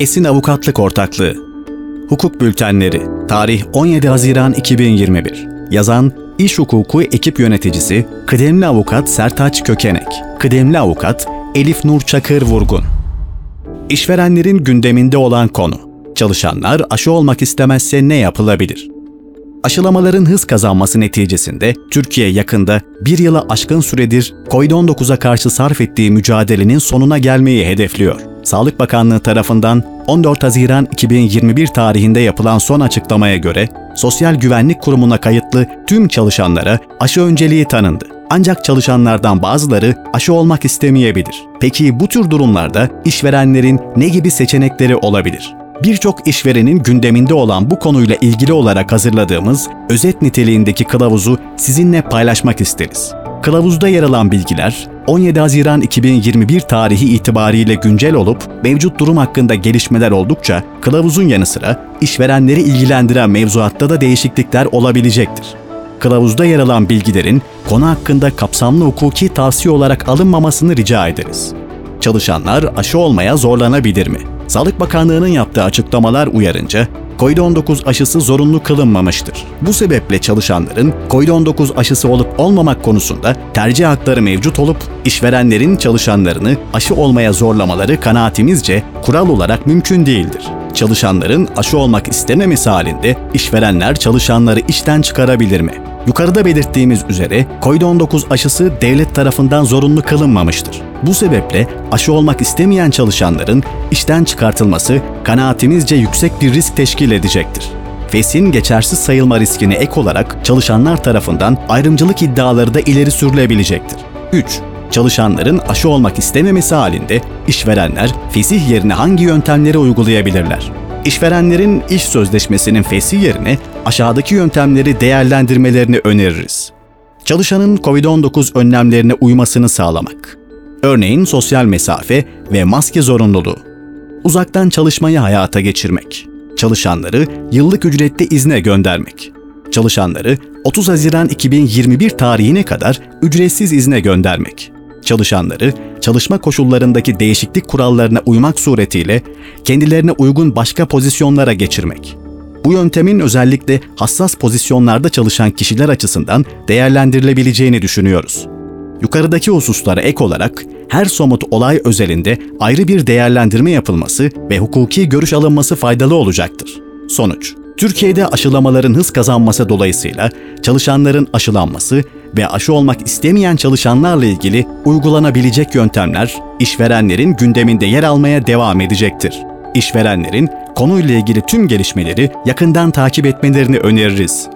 Esin Avukatlık Ortaklığı. Hukuk Bültenleri. Tarih 17 Haziran 2021 Yazan İş Hukuku Ekip Yöneticisi Kıdemli Avukat Sertaç Kökenek. Kıdemli Avukat Elif Nur Çakır Vurgun. İşverenlerin gündeminde olan konu. Çalışanlar aşı olmak istemezse ne yapılabilir? Aşılamaların hız kazanması neticesinde Türkiye yakında bir yıla aşkın süredir COVID-19'a karşı sarf ettiği mücadelenin sonuna gelmeyi hedefliyor. Sağlık Bakanlığı tarafından 14 Haziran 2021 tarihinde yapılan son açıklamaya göre Sosyal Güvenlik Kurumu'na kayıtlı tüm çalışanlara aşı önceliği tanındı. Ancak çalışanlardan bazıları aşı olmak istemeyebilir. Peki bu tür durumlarda işverenlerin ne gibi seçenekleri olabilir? Birçok işverenin gündeminde olan bu konuyla ilgili olarak hazırladığımız özet niteliğindeki kılavuzu sizinle paylaşmak isteriz. Kılavuzda yer alan bilgiler 17 Haziran 2021 tarihi itibariyle güncel olup mevcut durum hakkında gelişmeler oldukça kılavuzun yanı sıra işverenleri ilgilendiren mevzuatta da değişiklikler olabilecektir. Kılavuzda yer alan bilgilerin konu hakkında kapsamlı hukuki tavsiye olarak alınmamasını rica ederiz. Çalışanlar aşı olmaya zorlanabilir mi? Sağlık Bakanlığı'nın yaptığı açıklamalar uyarınca COVID-19 aşısı zorunlu kılınmamıştır. Bu sebeple çalışanların COVID-19 aşısı olup olmamak konusunda tercih hakları mevcut olup işverenlerin çalışanlarını aşı olmaya zorlamaları kanaatimizce kural olarak mümkün değildir. Çalışanların aşı olmak istememesi halinde işverenler çalışanları işten çıkarabilir mi? Yukarıda belirttiğimiz üzere COVID-19 aşısı devlet tarafından zorunlu kılınmamıştır. Bu sebeple aşı olmak istemeyen çalışanların işten çıkartılması kanaatimizce yüksek bir risk teşkil edecektir. FES'in geçersiz sayılma riskine ek olarak çalışanlar tarafından ayrımcılık iddiaları da ileri sürülebilecektir. 3. Çalışanların aşı olmak istememesi halinde işverenler fesih yerine hangi yöntemleri uygulayabilirler? İşverenlerin iş sözleşmesinin fesih yerine aşağıdaki yöntemleri değerlendirmelerini öneririz. Çalışanın COVID-19 önlemlerine uymasını sağlamak. Örneğin sosyal mesafe ve maske zorunluluğu. Uzaktan çalışmayı hayata geçirmek. Çalışanları yıllık ücretli izne göndermek. Çalışanları 30 Haziran 2021 tarihine kadar ücretsiz izne göndermek. Çalışanları çalışma koşullarındaki değişiklik kurallarına uymak suretiyle kendilerine uygun başka pozisyonlara geçirmek. Bu yöntemin özellikle hassas pozisyonlarda çalışan kişiler açısından değerlendirilebileceğini düşünüyoruz. Yukarıdaki hususlara ek olarak her somut olay özelinde ayrı bir değerlendirme yapılması ve hukuki görüş alınması faydalı olacaktır. Sonuç Türkiye'de aşılamaların hız kazanması dolayısıyla çalışanların aşılanması ve aşı olmak istemeyen çalışanlarla ilgili uygulanabilecek yöntemler işverenlerin gündeminde yer almaya devam edecektir. İşverenlerin konuyla ilgili tüm gelişmeleri yakından takip etmelerini öneririz.